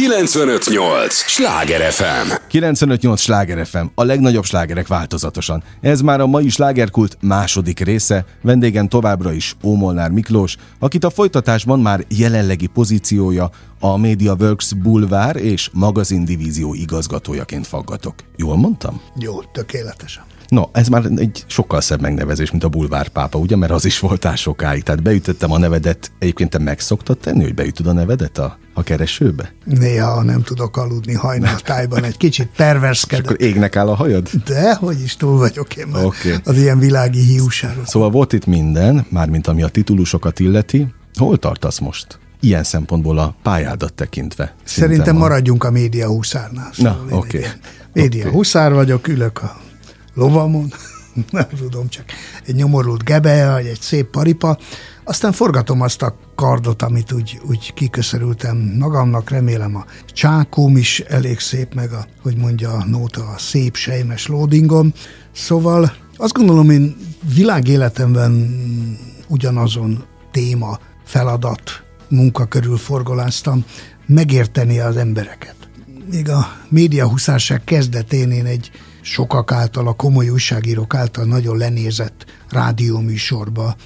958! Sláger FM! 958 Sláger FM, a legnagyobb slágerek változatosan. Ez már a mai slágerkult második része, vendégen továbbra is Ómolnár Miklós, akit a folytatásban már jelenlegi pozíciója a MediaWorks Bulvár és magazin divízió igazgatójaként faggatok. Jól mondtam? Jó, tökéletesen. No, ez már egy sokkal szebb megnevezés, mint a bulvárpápa, ugye? Mert az is voltál sokáig. Tehát beütöttem a nevedet. Egyébként te meg szoktad tenni, hogy beütöd a nevedet a, a keresőbe? Néha nem tudok aludni hajnaltájban, egy kicsit perverskedek. És akkor égnek áll a hajad? De, hogy is túl vagyok én már okay. az ilyen világi hiúsáról. Szóval volt itt minden, mármint ami a titulusokat illeti. Hol tartasz most? Ilyen szempontból a pályádat tekintve. Szerintem maradjunk a média huszárnál. Szóval Na, oké. Okay. Média okay. huszár vagyok, ülök a lovamon, nem tudom, csak egy nyomorult gebe, vagy egy szép paripa, aztán forgatom azt a kardot, amit úgy, úgy kiköszörültem magamnak, remélem a csákóm is elég szép, meg a, hogy mondja a nóta, a szép sejmes loadingom. Szóval azt gondolom, én világéletemben ugyanazon téma, feladat, munka körül forgoláztam, megérteni az embereket. Még a médiahuszárság kezdetén én egy sokak által, a komoly újságírók által nagyon lenézett rádióműsorba,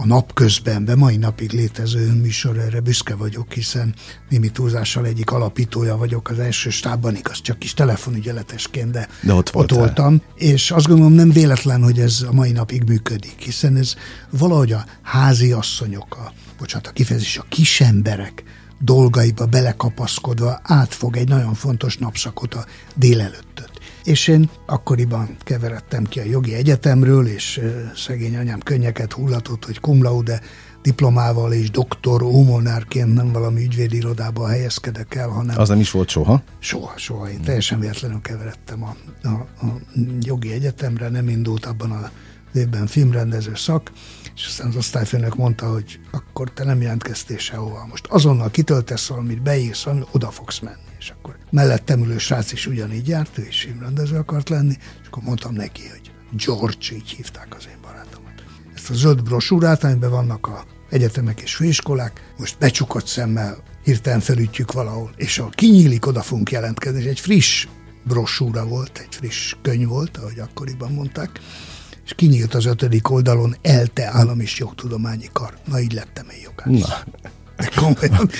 a napközben, be mai napig létező műsor, erre büszke vagyok, hiszen némi túlzással egyik alapítója vagyok az első stábban, igaz, csak is telefonügyeletesként, de, de ott, ott voltam, és azt gondolom nem véletlen, hogy ez a mai napig működik, hiszen ez valahogy a házi asszonyok, a, bocsánat, a kifejezés, a kisemberek dolgaiba belekapaszkodva átfog egy nagyon fontos napszakot a délelőttöt és én akkoriban keveredtem ki a jogi egyetemről, és szegény anyám könnyeket hullatott, hogy cum laude diplomával és doktor ómonárként nem valami ügyvédirodába helyezkedek el, hanem... Az nem is volt soha? Soha, soha. Én teljesen véletlenül keveredtem a, a, a jogi egyetemre, nem indult abban a évben filmrendező szak, és aztán az osztályfőnök mondta, hogy akkor te nem jelentkeztél sehova. Most azonnal kitöltesz valamit, beírsz, oda fogsz menni. És akkor mellettem ülő srác is ugyanígy járt, ő is filmrendező akart lenni, és akkor mondtam neki, hogy George, így hívták az én barátomat. Ezt a zöld brosúrát, amiben vannak a egyetemek és főiskolák, most becsukott szemmel hirtelen felütjük valahol, és ha kinyílik, oda fogunk jelentkezni, és egy friss brosúra volt, egy friss könyv volt, ahogy akkoriban mondták, és kinyílt az ötödik oldalon ELTE állam és jogtudományi kar. Na, így lettem egy jogász. Na. De komolyan.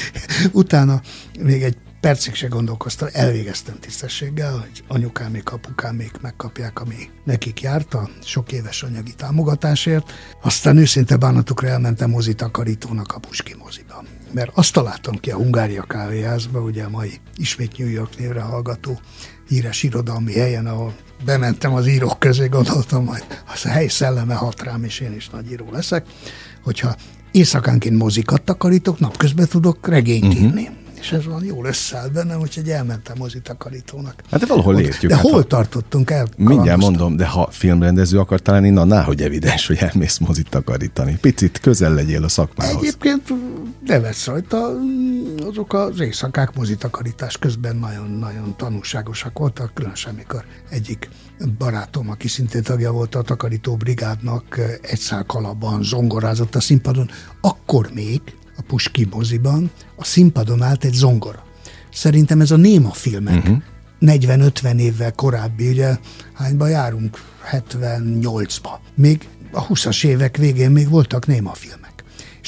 Utána még egy percig se gondolkoztam, elvégeztem tisztességgel, hogy anyukámék, apukámék megkapják, ami nekik járt a sok éves anyagi támogatásért. Aztán őszinte bánatukra elmentem mozitakarítónak a Puski moziba. Mert azt találtam ki a Hungária kávéházba, ugye a mai ismét New York névre hallgató híres irodalmi helyen, ahol bementem az írók közé, gondoltam, hogy az a hely szelleme hat rám, és én is nagy író leszek, hogyha éjszakánként mozikat takarítok, napközben tudok regényt uh-huh. írni és ez van jól összeállt bennem, úgyhogy elmentem mozitakarítónak. Hát de valahol értjük. De hát, hol ha... tartottunk el? Mindjárt mondom, de ha filmrendező akartál lenni, na, náhogy evidens, hogy elmész mozit takarítani. Picit közel legyél a szakmához. Egyébként vesz rajta, azok az éjszakák mozitakarítás közben nagyon-nagyon tanulságosak voltak, különösen mikor egyik barátom, aki szintén tagja volt a takarító brigádnak, egy szál kalapban zongorázott a színpadon, akkor még a Puski moziban a színpadon állt egy zongora. Szerintem ez a néma filmek uh-huh. Mhm. 40-50 évvel korábbi, ugye hányba járunk? 78-ba. Még a 20-as évek végén még voltak néma filmek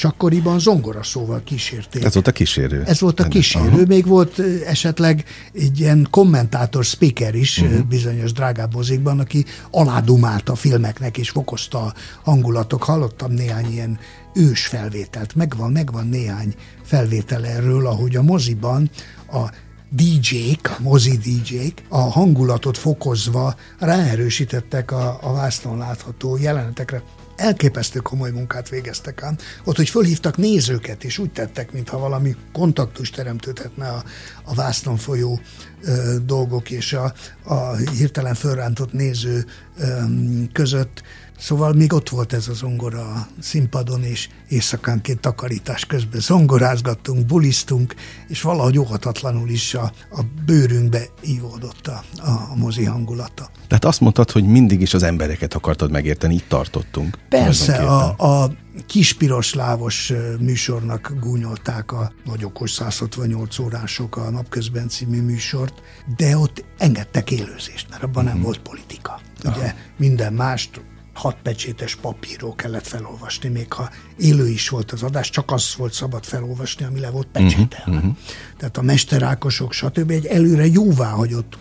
és akkoriban zongora szóval kísérték. Ez volt a kísérő. Ez volt a kísérő. Aha. Még volt esetleg egy ilyen kommentátor, speaker is uh-huh. bizonyos drágább mozikban, aki aládumált a filmeknek, és fokozta a hangulatok. Hallottam néhány ilyen ős felvételt. Megvan, megvan néhány felvétel erről, ahogy a moziban a DJ-k, a mozi DJ-k a hangulatot fokozva ráerősítettek a, a vásznon látható jelenetekre elképesztő komoly munkát végeztek ám. Ott, hogy fölhívtak nézőket, és úgy tettek, mintha valami kontaktus teremtődhetne a, a vásznon folyó ö, dolgok és a, a hirtelen fölrántott néző ö, között. Szóval még ott volt ez a zongora a színpadon, és éjszakánként takarítás közben zongorázgattunk, bulisztunk, és valahogy óhatatlanul is a, a bőrünkbe ívódott a, a mozi hangulata. Tehát azt mondtad, hogy mindig is az embereket akartad megérteni, itt tartottunk. Persze, a, a kispiros lávos műsornak gúnyolták a Nagy Okos 168 órások a Napközben című műsort, de ott engedtek élőzést, mert abban nem mhm. volt politika. Ugye Aha. minden mást hat pecsétes papírról kellett felolvasni, még ha élő is volt az adás, csak az volt szabad felolvasni, ami le volt pecsételve. Uh-huh, uh-huh. Tehát a mesterákosok, stb. egy előre jóváhagyott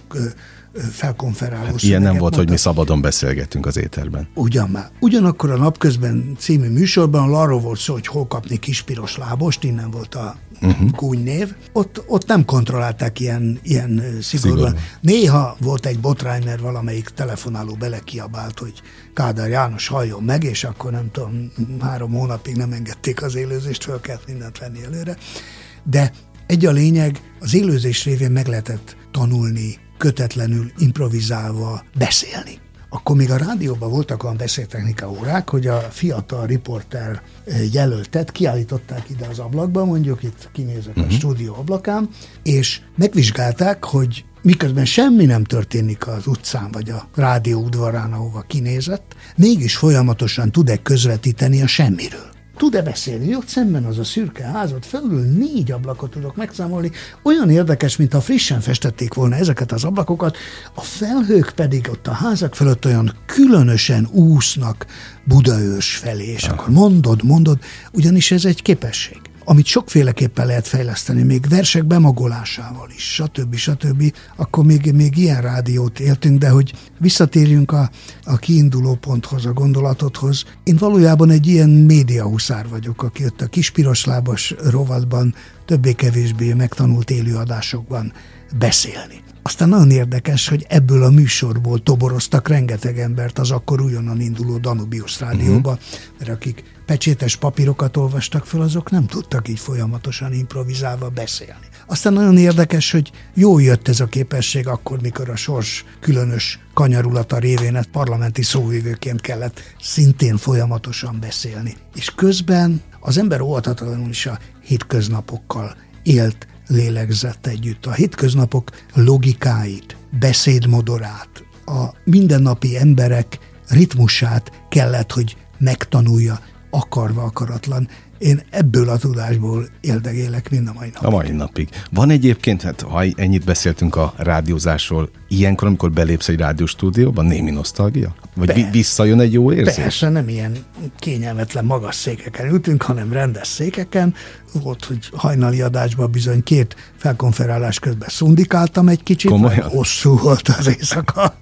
felkonferáló hát Ilyen nem volt, mondta. hogy mi szabadon beszélgettünk az éterben. Ugyan már. Ugyanakkor a Napközben című műsorban arról volt szó, hogy hol kapni kispiros lábost, innen volt a uh-huh. név. Ott, ott nem kontrollálták ilyen, ilyen szigorúan. Szigorú. Néha volt egy botrány, mert valamelyik telefonáló belekiabált, hogy Kádár János halljon meg, és akkor nem tudom, három hónapig nem engedték az élőzést, föl kellett mindent venni előre. De egy a lényeg, az élőzés révén meg lehetett tanulni kötetlenül, improvizálva beszélni. Akkor még a rádióban voltak olyan beszéltechnika órák, hogy a fiatal riporter eh, jelöltet kiállították ide az ablakba, mondjuk itt kinézek uh-huh. a mhm. stúdió ablakán, és megvizsgálták, hogy miközben semmi nem történik az utcán vagy a rádió udvarán, ahova kinézett, mégis folyamatosan tud-e közvetíteni a semmiről tud-e beszélni? Ott szemben az a szürke házat, felül négy ablakot tudok megszámolni. Olyan érdekes, mint ha frissen festették volna ezeket az ablakokat, a felhők pedig ott a házak fölött olyan különösen úsznak Budaörs felé, és ah. akkor mondod, mondod, ugyanis ez egy képesség amit sokféleképpen lehet fejleszteni, még versek bemagolásával is, stb. stb., akkor még, még ilyen rádiót éltünk, de hogy visszatérjünk a, a kiinduló ponthoz, a gondolatodhoz. Én valójában egy ilyen médiahuszár vagyok, aki ott a kispiroslábas rovatban többé-kevésbé megtanult élőadásokban beszélni. Aztán nagyon érdekes, hogy ebből a műsorból toboroztak rengeteg embert az akkor újonnan induló Danubius rádióba, uh-huh. mert akik pecsétes papírokat olvastak fel, azok nem tudtak így folyamatosan improvizálva beszélni. Aztán nagyon érdekes, hogy jó jött ez a képesség akkor, mikor a sors különös kanyarulata révén egy parlamenti szóvívőként kellett szintén folyamatosan beszélni. És közben az ember óvatatlanul is a hétköznapokkal élt, lélegzett együtt. A hétköznapok logikáit, beszédmodorát, a mindennapi emberek ritmusát kellett, hogy megtanulja, akarva akaratlan. Én ebből a tudásból éldegélek mind a mai napig. A mai napig. Van egyébként, hát ha ennyit beszéltünk a rádiózásról, ilyenkor, amikor belépsz egy rádióstúdióban, némi nosztalgia? Vagy Be, visszajön egy jó érzés? Persze, nem ilyen kényelmetlen magas székeken ültünk, hanem rendes székeken. Volt, hogy hajnali adásban bizony két felkonferálás közben szundikáltam egy kicsit, Komolyan? hosszú volt az éjszaka.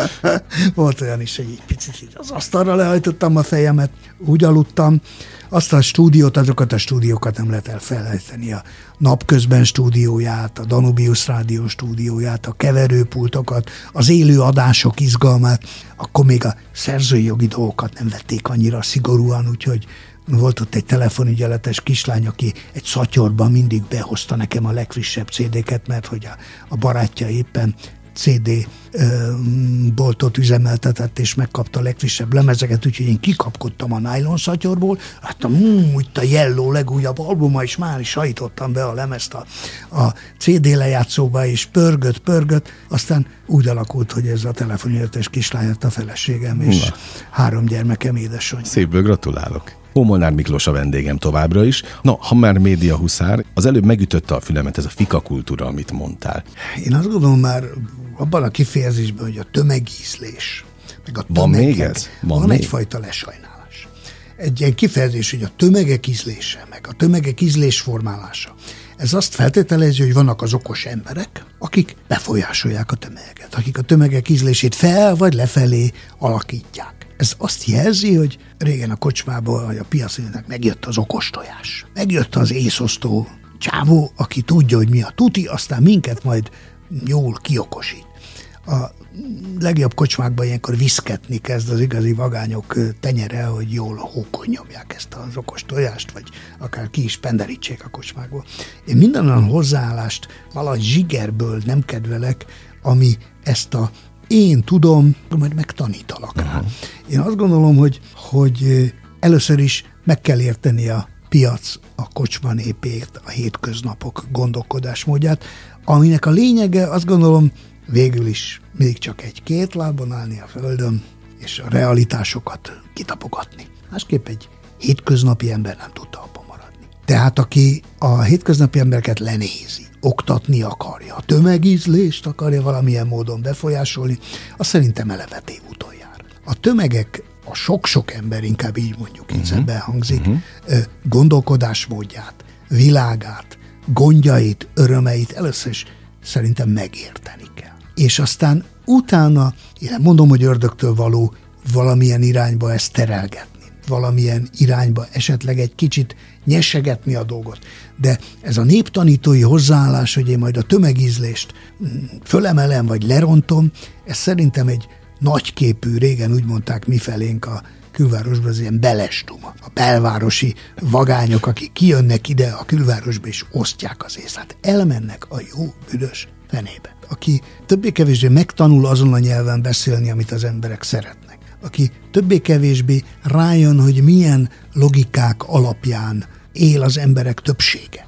volt olyan is, hogy egy picit az asztalra lehajtottam a fejemet, úgy aludtam, azt a stúdiót, azokat a stúdiókat nem lehet elfelejteni. A napközben stúdióját, a Danubius rádió stúdióját, a keverőpultokat, az élő adások izgalmát, akkor még a szerzői jogi dolgokat nem vették annyira szigorúan, úgyhogy volt ott egy telefonügyeletes kislány, aki egy szatyorban mindig behozta nekem a legfrissebb CD-ket, mert hogy a, a barátja éppen CD boltot üzemeltetett, és megkapta a legfrissebb lemezeket, úgyhogy én kikapkodtam a nylon szatyorból, láttam, mmm, itt a Yellow legújabb albuma, és már is hajtottam be a lemezt a, a CD lejátszóba, és pörgött, pörgött, aztán úgy alakult, hogy ez a telefonjeletes kislány a feleségem, és Na. három gyermekem édesanyja. Szépből gratulálok. Ómolnár Miklós a vendégem továbbra is. Na, ha már média huszár, az előbb megütötte a fülemet ez a fika kultúra, amit mondtál. Én azt gondolom már abban a kifejezésben, hogy a tömegízlés, meg a tömegek, van még ez? Van, van még? egyfajta lesajnálás. Egy ilyen kifejezés, hogy a tömegek ízlése, meg a tömegek ízlés formálása. Ez azt feltételezi, hogy vannak az okos emberek, akik befolyásolják a tömeget, akik a tömegek ízlését fel vagy lefelé alakítják. Ez azt jelzi, hogy régen a kocsmából, vagy a piacének megjött az okos tojás. Megjött az észosztó csávó, aki tudja, hogy mi a tuti, aztán minket majd jól kiokosít. A legjobb kocsmákban ilyenkor viszketni kezd az igazi vagányok tenyere, hogy jól hókon nyomják ezt az okos tojást, vagy akár ki is penderítsék a kocsmákból. Én minden olyan hozzáállást valahogy zsigerből nem kedvelek, ami ezt a én tudom, majd megtanítalak rá. Én azt gondolom, hogy, hogy először is meg kell érteni a piac, a kocsma népét, a hétköznapok gondolkodásmódját, aminek a lényege azt gondolom végül is még csak egy két lábon állni a földön, és a realitásokat kitapogatni. Másképp egy hétköznapi ember nem tudta abban maradni. Tehát aki a hétköznapi embereket lenézi, oktatni akarja, a tömegízlést akarja valamilyen módon befolyásolni, az szerintem eleve tévúton jár. A tömegek a sok-sok ember, inkább így mondjuk, így uh-huh. Hangzik, uh-huh. gondolkodásmódját, világát, gondjait, örömeit először is szerintem megérteni kell. És aztán utána, én mondom, hogy ördögtől való valamilyen irányba ezt terelgetni, valamilyen irányba esetleg egy kicsit nyesegetni a dolgot. De ez a néptanítói hozzáállás, hogy én majd a tömegízlést mm, fölemelem vagy lerontom, ez szerintem egy nagyképű, régen úgy mondták mi felénk a külvárosban az ilyen belestuma. A belvárosi vagányok, akik kijönnek ide a külvárosba és osztják az észlát. Elmennek a jó, büdös fenébe. Aki többé-kevésbé megtanul azon a nyelven beszélni, amit az emberek szeretnek. Aki többé-kevésbé rájön, hogy milyen logikák alapján él az emberek többsége.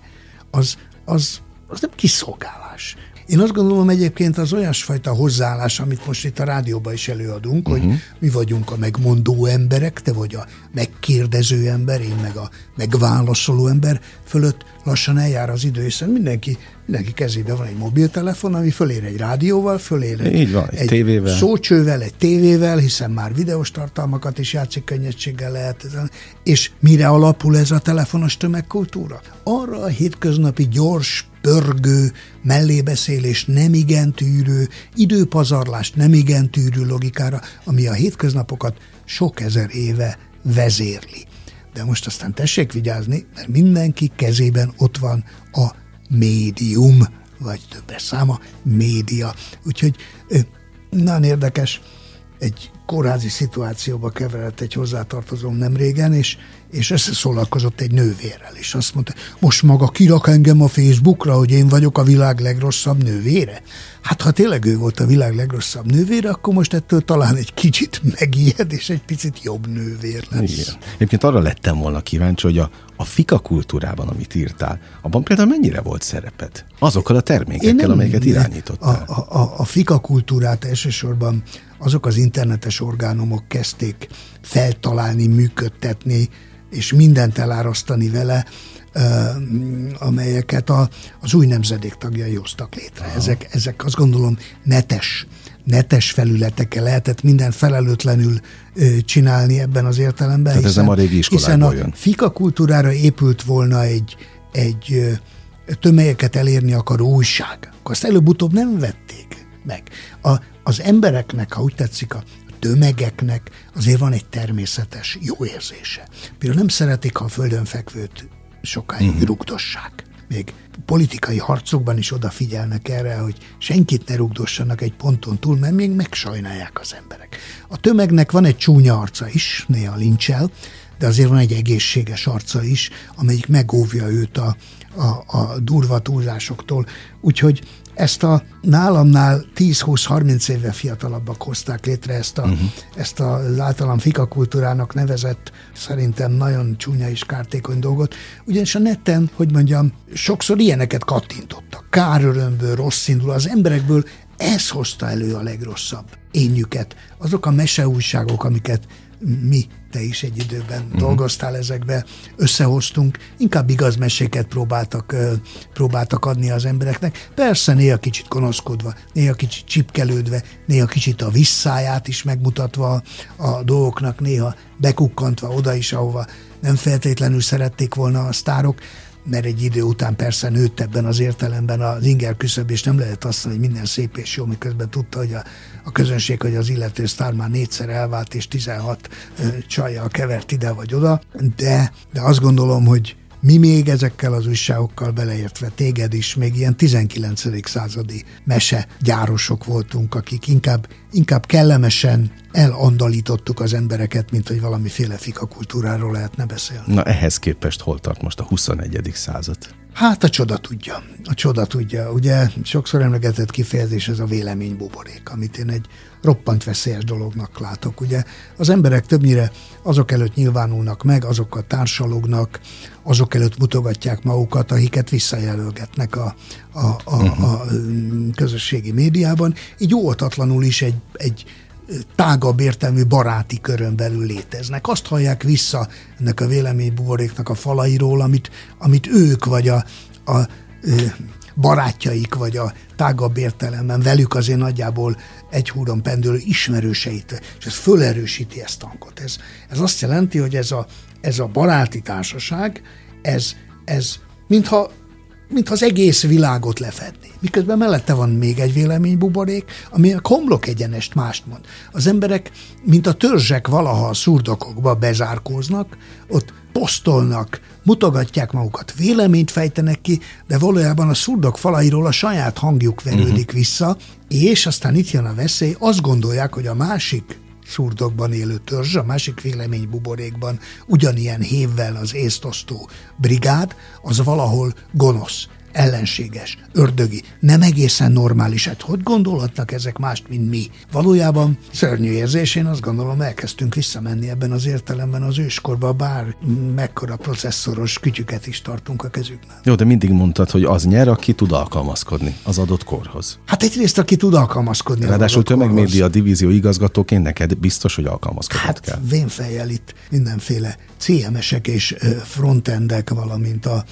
Az, az, az nem kiszolgálás. Én azt gondolom egyébként az olyasfajta hozzáállás, amit most itt a rádióban is előadunk, uh-huh. hogy mhm. mi vagyunk a megmondó emberek, te vagy a megkérdező ember, én meg a megválaszoló ember fölött lassan eljár az idő, hiszen mindenki, mindenki kezében van egy mobiltelefon, ami fölér egy rádióval, fölér egy, Így van, egy, egy tévével. szócsővel, egy tévével, hiszen már videós tartalmakat is játszik könnyedséggel lehet. És mire alapul ez a telefonos tömegkultúra? Arra a hétköznapi gyors, pörgő, mellébeszélés nem igen tűrő, időpazarlás nem igen tűrő logikára, ami a hétköznapokat sok ezer éve vezérli. De most aztán tessék vigyázni, mert mindenki kezében ott van a médium, vagy többes száma, média. Úgyhogy nagyon érdekes, egy kórházi szituációba keveredett egy hozzátartozóm nem régen, és, és összeszólalkozott egy nővérrel, és azt mondta, most maga kirak engem a Facebookra, hogy én vagyok a világ legrosszabb nővére? Hát ha tényleg ő volt a világ legrosszabb nővére, akkor most ettől talán egy kicsit megijed, és egy picit jobb nővér lesz. Igen. Egyébként arra lettem volna kíváncsi, hogy a, a fika kultúrában, amit írtál, abban például mennyire volt szereped? Azokkal a termékekkel, nem, amelyeket irányítottál. A, a, a, fika kultúrát elsősorban azok az internetes orgánumok kezdték feltalálni, működtetni, és mindent elárasztani vele, amelyeket a, az új nemzedék tagjai hoztak létre. Ezek, ezek azt gondolom netes, netes felületekkel lehetett minden felelőtlenül csinálni ebben az értelemben. Tehát hiszen, ez nem a régi Hiszen a jön. fika kultúrára épült volna egy, egy tömegeket elérni akaró újság. Akkor azt előbb-utóbb nem vették meg. A, az embereknek, ha úgy tetszik, a tömegeknek azért van egy természetes jó érzése. Például nem szeretik, ha a földön fekvőt sokáig uh-huh. rugdossák. Még politikai harcokban is odafigyelnek erre, hogy senkit ne rugdossanak egy ponton túl, mert még megsajnálják az emberek. A tömegnek van egy csúnya arca is, néha lincsel, de azért van egy egészséges arca is, amelyik megóvja őt a, a, a durva túlzásoktól. Úgyhogy ezt a nálamnál 10-20-30 éve fiatalabbak hozták létre ezt, a, uh-huh. ezt az általam fikakultúrának nevezett, szerintem nagyon csúnya és kártékony dolgot. Ugyanis a neten, hogy mondjam, sokszor ilyeneket kattintottak. Kárörömből, rossz indul, az emberekből ez hozta elő a legrosszabb énjüket. Azok a meseújságok, amiket mi, te is egy időben uh-huh. dolgoztál ezekbe, összehoztunk, inkább igaz meséket próbáltak, próbáltak adni az embereknek. Persze néha kicsit gonoszkodva, néha kicsit csipkelődve, néha kicsit a visszáját is megmutatva a dolgoknak, néha bekukkantva oda is, ahova nem feltétlenül szerették volna a sztárok, mert egy idő után persze nőtt ebben az értelemben az inger küszöb, és nem lehet azt mondani, hogy minden szép és jó, miközben tudta, hogy a, a közönség, hogy az illető sztár már négyszer elvált, és 16 csajjal kevert ide vagy oda, de, de azt gondolom, hogy Mi még ezekkel az újságokkal beleértve téged is, még ilyen 19. századi mese gyárosok voltunk, akik inkább, inkább kellemesen elandalítottuk az embereket, mint hogy valamiféle fikakultúráról lehetne beszélni. Na ehhez képest hol tart most a 21. század? Hát a csoda tudja. A csoda tudja. Ugye sokszor emlegetett kifejezés ez a véleménybuborék, amit én egy roppant veszélyes dolognak látok. Ugye az emberek többnyire azok előtt nyilvánulnak meg, azokkal társalognak, azok előtt mutogatják magukat, akiket visszajelölgetnek a, a, a, a uh-huh. közösségi médiában. Így óvatatlanul is egy, egy tágabb értelmű baráti körön belül léteznek. Azt hallják vissza ennek a véleménybuboréknak a falairól, amit, amit ők vagy a, a barátjaik, vagy a tágabb értelemben velük azért nagyjából egy húron pendülő ismerőseit, és ez fölerősíti ezt a hangot. Ez, ez azt jelenti, hogy ez a, ez a baráti társaság, ez, ez mintha mintha az egész világot lefedni. Miközben mellette van még egy véleménybuborék, ami a komlok egyenest mást mond. Az emberek, mint a törzsek valaha a szurdokokba bezárkóznak, ott posztolnak, mutogatják magukat, véleményt fejtenek ki, de valójában a szurdok falairól a saját hangjuk verődik uh-huh. vissza, és aztán itt jön a veszély, azt gondolják, hogy a másik szurdokban élő törzs, a másik vélemény buborékban ugyanilyen hévvel az észtosztó brigád, az valahol gonosz ellenséges, ördögi, nem egészen normális. Hát hogy gondolhatnak ezek mást, mint mi? Valójában szörnyű érzés, én azt gondolom, elkezdtünk visszamenni ebben az értelemben az őskorba, bár mekkora processzoros kütyüket is tartunk a kezükben. Jó, de mindig mondtad, hogy az nyer, aki tud alkalmazkodni az adott korhoz. Hát egyrészt, aki tud alkalmazkodni. Ráadásul tömegmédia divízió igazgatóként neked biztos, hogy alkalmazkodni hát, kell. vénfejjel itt mindenféle CMS-ek és frontendek, valamint a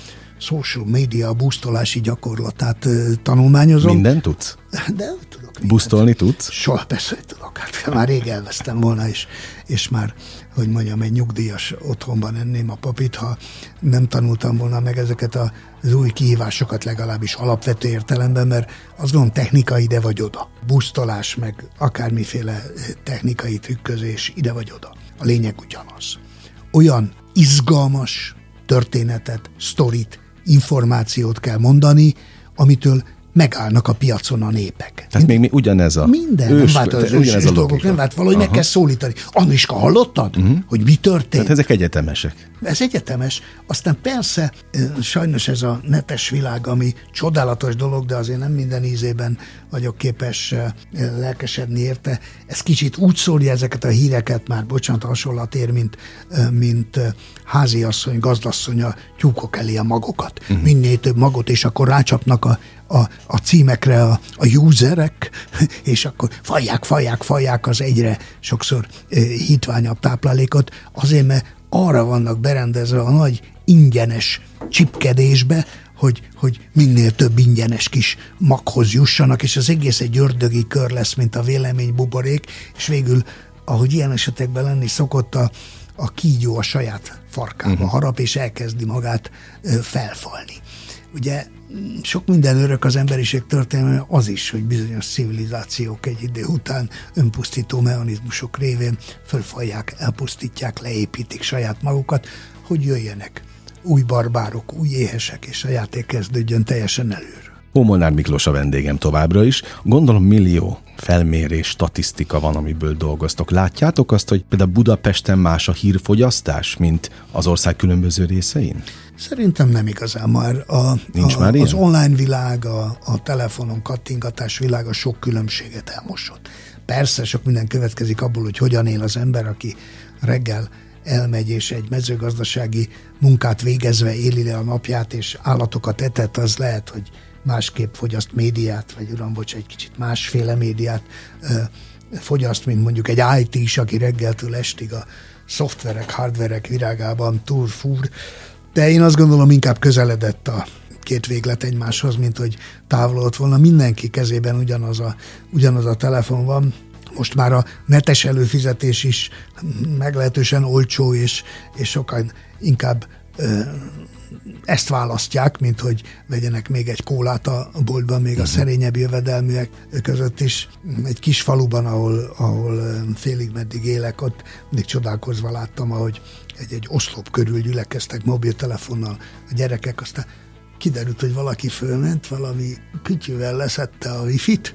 social media busztolási gyakorlatát tanulmányozom. Minden tudsz? De tudok. Busztolni tudsz? Soha persze, tudok. Hát már rég elvesztem volna, és, és már, hogy mondjam, egy nyugdíjas otthonban enném a papit, ha nem tanultam volna meg ezeket az új kihívásokat legalábbis alapvető értelemben, mert azt gondolom technika ide vagy oda. Busztolás, meg akármiféle technikai trükközés ide vagy oda. A lényeg ugyanaz. Olyan izgalmas történetet, sztorit, információt kell mondani, amitől megállnak a piacon a népek. Tehát még mi ugyanez a Minden, ős, nem vált az ős, ős dolgok, nem vált valahogy Aha. meg kell szólítani. Anniska, hallottad, uh-huh. hogy mi történt? Tehát ezek egyetemesek. Ez egyetemes. Aztán persze, sajnos ez a netes világ, ami csodálatos dolog, de azért nem minden ízében vagyok képes lelkesedni érte. Ez kicsit úgy szólja ezeket a híreket, már bocsánat, hasonlat ér, mint, mint háziasszony, gazdasszony a tyúkok elé a magokat. Uh-huh. Minél több magot, és akkor rácsapnak a, a, a címekre a, a userek, és akkor fajják, fajják, fajják az egyre sokszor hitványabb táplálékot, azért, mert arra vannak berendezve a nagy ingyenes csipkedésbe, hogy, hogy minél több ingyenes kis maghoz jussanak, és az egész egy ördögi kör lesz, mint a vélemény buborék, és végül, ahogy ilyen esetekben lenni szokott, a, a kígyó a saját farkába uh-huh. harap, és elkezdi magát ö, felfalni. Ugye sok minden örök az emberiség történelme az is, hogy bizonyos civilizációk egy idő után önpusztító mechanizmusok révén fölfalják, elpusztítják, leépítik saját magukat, hogy jöjjenek új barbárok, új éhesek, és a játék kezdődjön teljesen előre. Hómolnár Miklós a vendégem továbbra is. Gondolom millió felmérés, statisztika van, amiből dolgoztok. Látjátok azt, hogy például Budapesten más a hírfogyasztás, mint az ország különböző részein? Szerintem nem igazán már. A, Nincs a, már ilyen? Az online világ, a, a telefonon kattingatás világa sok különbséget elmosott. Persze sok minden következik abból, hogy hogyan él az ember, aki reggel elmegy, és egy mezőgazdasági munkát végezve éli le a napját, és állatokat etet, az lehet, hogy másképp fogyaszt médiát, vagy uram, bocs, egy kicsit másféle médiát ö, fogyaszt, mint mondjuk egy IT is, aki reggeltől estig a szoftverek, hardverek virágában túl fúr, de én azt gondolom inkább közeledett a két véglet egymáshoz, mint hogy távolodott volna. Mindenki kezében ugyanaz a, ugyanaz a telefon van, most már a netes előfizetés is meglehetősen olcsó, és, és sokan inkább ezt választják, mint hogy vegyenek még egy kólát a boltban, még a mhm. szerényebb jövedelműek között is. Egy kis faluban, ahol, ahol félig meddig élek, ott mindig csodálkozva láttam, ahogy egy-egy oszlop körül gyülekeztek mobiltelefonnal a gyerekek, aztán kiderült, hogy valaki fölment, valami kütyűvel leszette a wifi-t,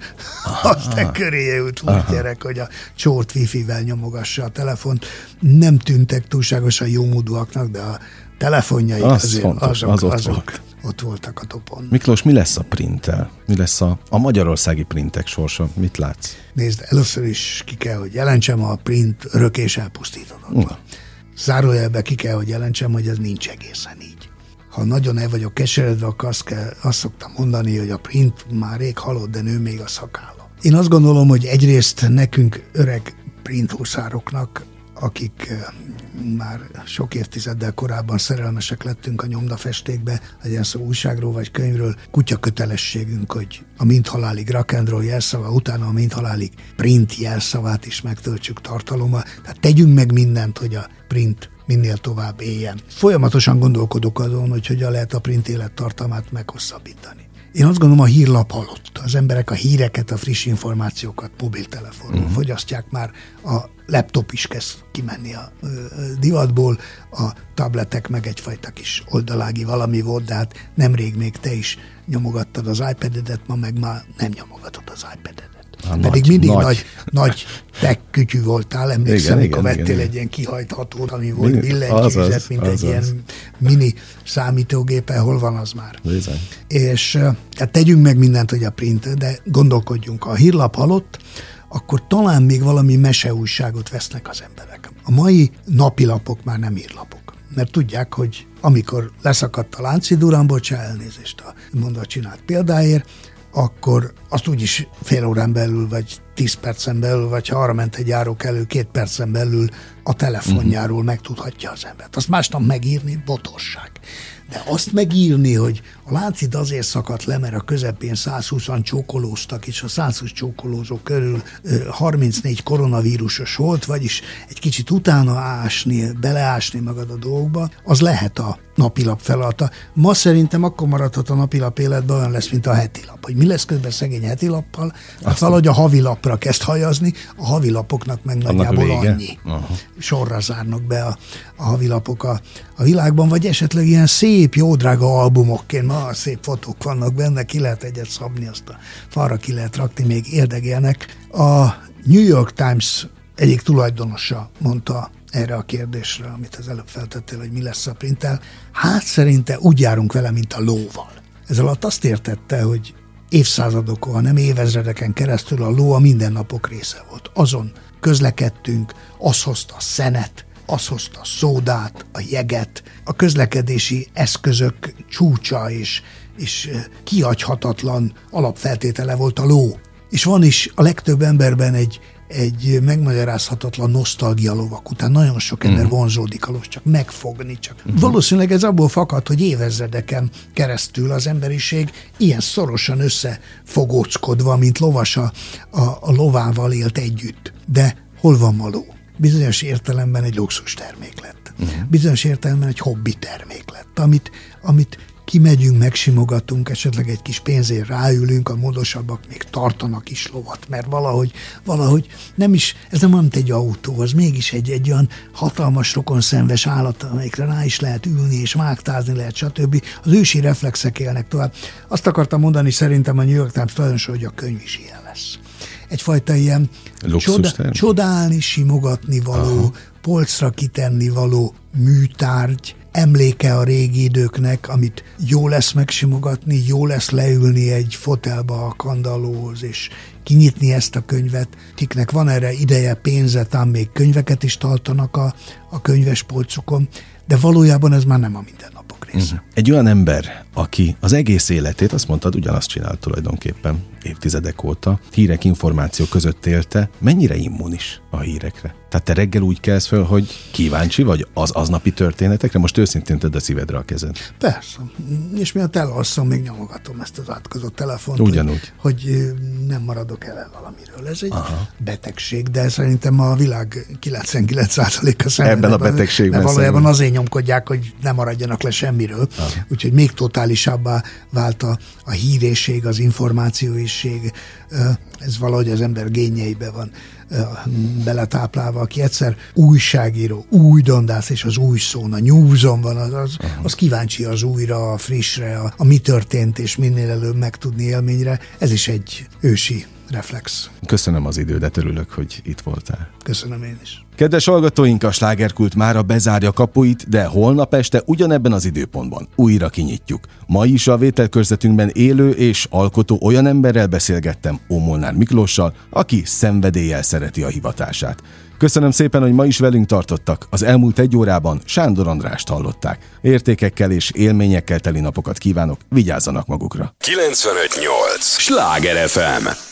aztán köréje ült úgy gyerek, hogy a csort wifi-vel nyomogassa a telefont. Nem tűntek túlságosan jómódúaknak, de a telefonjaik az azért fontos, azok, az ott, azok volt. ott voltak a topon. Miklós, mi lesz a printtel? Mi lesz a, a magyarországi printek sorsa? Mit látsz? Nézd, először is ki kell, hogy jelentsem a print örök és elpusztítatlan. Uh. Zárójelbe ki kell, hogy jelentsem, hogy ez nincs egészen így. Ha nagyon el vagyok keseredve, akkor azt, kell, azt szoktam mondani, hogy a print már rég halott, de nő még a szakálla. Én azt gondolom, hogy egyrészt nekünk öreg printhuszároknak akik már sok évtizeddel korábban szerelmesek lettünk a nyomdafestékbe, legyen szó újságról vagy könyvről, kutya kötelességünk, hogy a mint halálig rock and roll jelszava, utána a mint halálig print jelszavát is megtöltsük tartalommal. Tehát tegyünk meg mindent, hogy a print minél tovább éljen. Folyamatosan gondolkodok azon, hogy hogyan lehet a print élettartamát meghosszabbítani. Én azt gondolom, a hírlap halott. Az emberek a híreket, a friss információkat mobiltelefonon uh-huh. fogyasztják már, a laptop is kezd kimenni a ö, divatból, a tabletek meg egyfajta kis oldalági valami volt, de hát nemrég még te is nyomogattad az iPad-edet, ma meg már nem nyomogatod az iPad-edet. A Pedig nagy, mindig nagy, nagy, nagy tech kütyű voltál, emlékszem, igen, amikor igen, vettél igen, egy ilyen kihajthatót, ami volt billentyűzet, mint az, egy ilyen mini számítógépe, hol van az már. Bizony. És tehát tegyünk meg mindent, hogy a print, de gondolkodjunk. A hírlap halott, akkor talán még valami meseújságot vesznek az emberek. A mai napilapok már nem írlapok. Mert tudják, hogy amikor leszakadt a Lánci Durán, bocsá, elnézést a mondva csinált példáért, akkor azt úgyis fél órán belül, vagy tíz percen belül, vagy ha arra ment egy járók elő, két percen belül a telefonjáról uh-huh. megtudhatja az embert. Azt másnap megírni botosság. De azt megírni, hogy a láncid azért szakadt le, mert a közepén 120-an csókolóztak, és a 120 csókolózó körül 34 koronavírusos volt, vagyis egy kicsit utána ásni, beleásni magad a dolgokba, az lehet a napilap feladata. Ma szerintem akkor maradhat a napilap életben olyan lesz, mint a hetilap. Hogy mi lesz közben szegény hetilappal? Hát valahogy a havilapra kezd hajazni, a havilapoknak meg nagyjából annyi. Uh-huh. Sorra zárnak be a, a havilapok a, a világban, vagy esetleg ilyen szép, jó drága albumokként, ma szép fotók vannak benne, ki lehet egyet szabni, azt a falra ki lehet rakni, még érdekelnek. A New York Times egyik tulajdonosa mondta erre a kérdésre, amit az előbb feltettél, hogy mi lesz a printtel. Hát szerinte úgy járunk vele, mint a lóval. Ez alatt azt értette, hogy évszázadokon, ha nem évezredeken keresztül a ló a mindennapok része volt. Azon közlekedtünk, az hozta a szenet, az hozta a szódát, a jeget, a közlekedési eszközök csúcsa és, és kihagyhatatlan alapfeltétele volt a ló. És van is a legtöbb emberben egy, egy megmagyarázhatatlan nosztalgia lovak után. Nagyon sok ember uh-huh. vonzódik a csak megfogni. Csak. Uh-huh. Valószínűleg ez abból fakad, hogy évezredeken keresztül az emberiség ilyen szorosan összefogóckodva, mint lovas a, a, a lovával élt együtt. De hol van a ló? Bizonyos értelemben egy luxus termék lett. Uh-huh. Bizonyos értelemben egy hobbi termék lett, amit, amit kimegyünk, megsimogatunk, esetleg egy kis pénzért ráülünk, a módosabbak még tartanak is lovat, mert valahogy, valahogy nem is, ez nem olyan, egy autó, az mégis egy, egy olyan hatalmas rokonszenves állat, amelyikre rá is lehet ülni, és vágtázni lehet, stb. Az ősi reflexek élnek tovább. Azt akartam mondani, szerintem a New York Times tulajdonos, hogy a könyv is ilyen lesz. Egyfajta ilyen csoda, csodálni, simogatni való, Aha. polcra kitenni való műtárgy, emléke a régi időknek, amit jó lesz megsimogatni, jó lesz leülni egy fotelba a kandallóhoz, és kinyitni ezt a könyvet, kiknek van erre ideje, pénze, tám még könyveket is tartanak a, a könyves polcukon, de valójában ez már nem a mindennapok része. Uh-huh. Egy olyan ember, aki az egész életét, azt mondtad, ugyanazt csinált tulajdonképpen évtizedek óta, hírek, információk között élte, mennyire immunis a hírekre? Tehát te reggel úgy kelsz föl, hogy kíváncsi vagy az aznapi történetekre? Most őszintén tedd a szívedre a kezed. Persze. És miatt elalszom, még nyomogatom ezt az átkozott telefont. Ugyanúgy. Hogy, hogy nem maradok el valamiről. Ez egy Aha. betegség, de szerintem a világ 99%-a szenved. Ebben a betegségben. Mert valójában szemben. azért nyomkodják, hogy ne maradjanak le semmiről. Aha. Úgyhogy még totálisabbá vált a, a híréség, az információiség. Ez valahogy az ember gényeibe van beletáplálva, aki egyszer újságíró, új dondász, és az új szón, a nyúzon van, az, az, az kíváncsi az újra, a frissre, a, a mi történt, és minél előbb megtudni élményre. Ez is egy ősi reflex. Köszönöm az idődet, örülök, hogy itt voltál. Köszönöm én is. Kedves hallgatóink, a slágerkult mára bezárja kapuit, de holnap este ugyanebben az időpontban újra kinyitjuk. Ma is a vételkörzetünkben élő és alkotó olyan emberrel beszélgettem, Ómolnár Miklóssal, aki szenvedéllyel szereti a hivatását. Köszönöm szépen, hogy ma is velünk tartottak. Az elmúlt egy órában Sándor Andrást hallották. Értékekkel és élményekkel teli napokat kívánok, vigyázzanak magukra. 958! Sláger FM!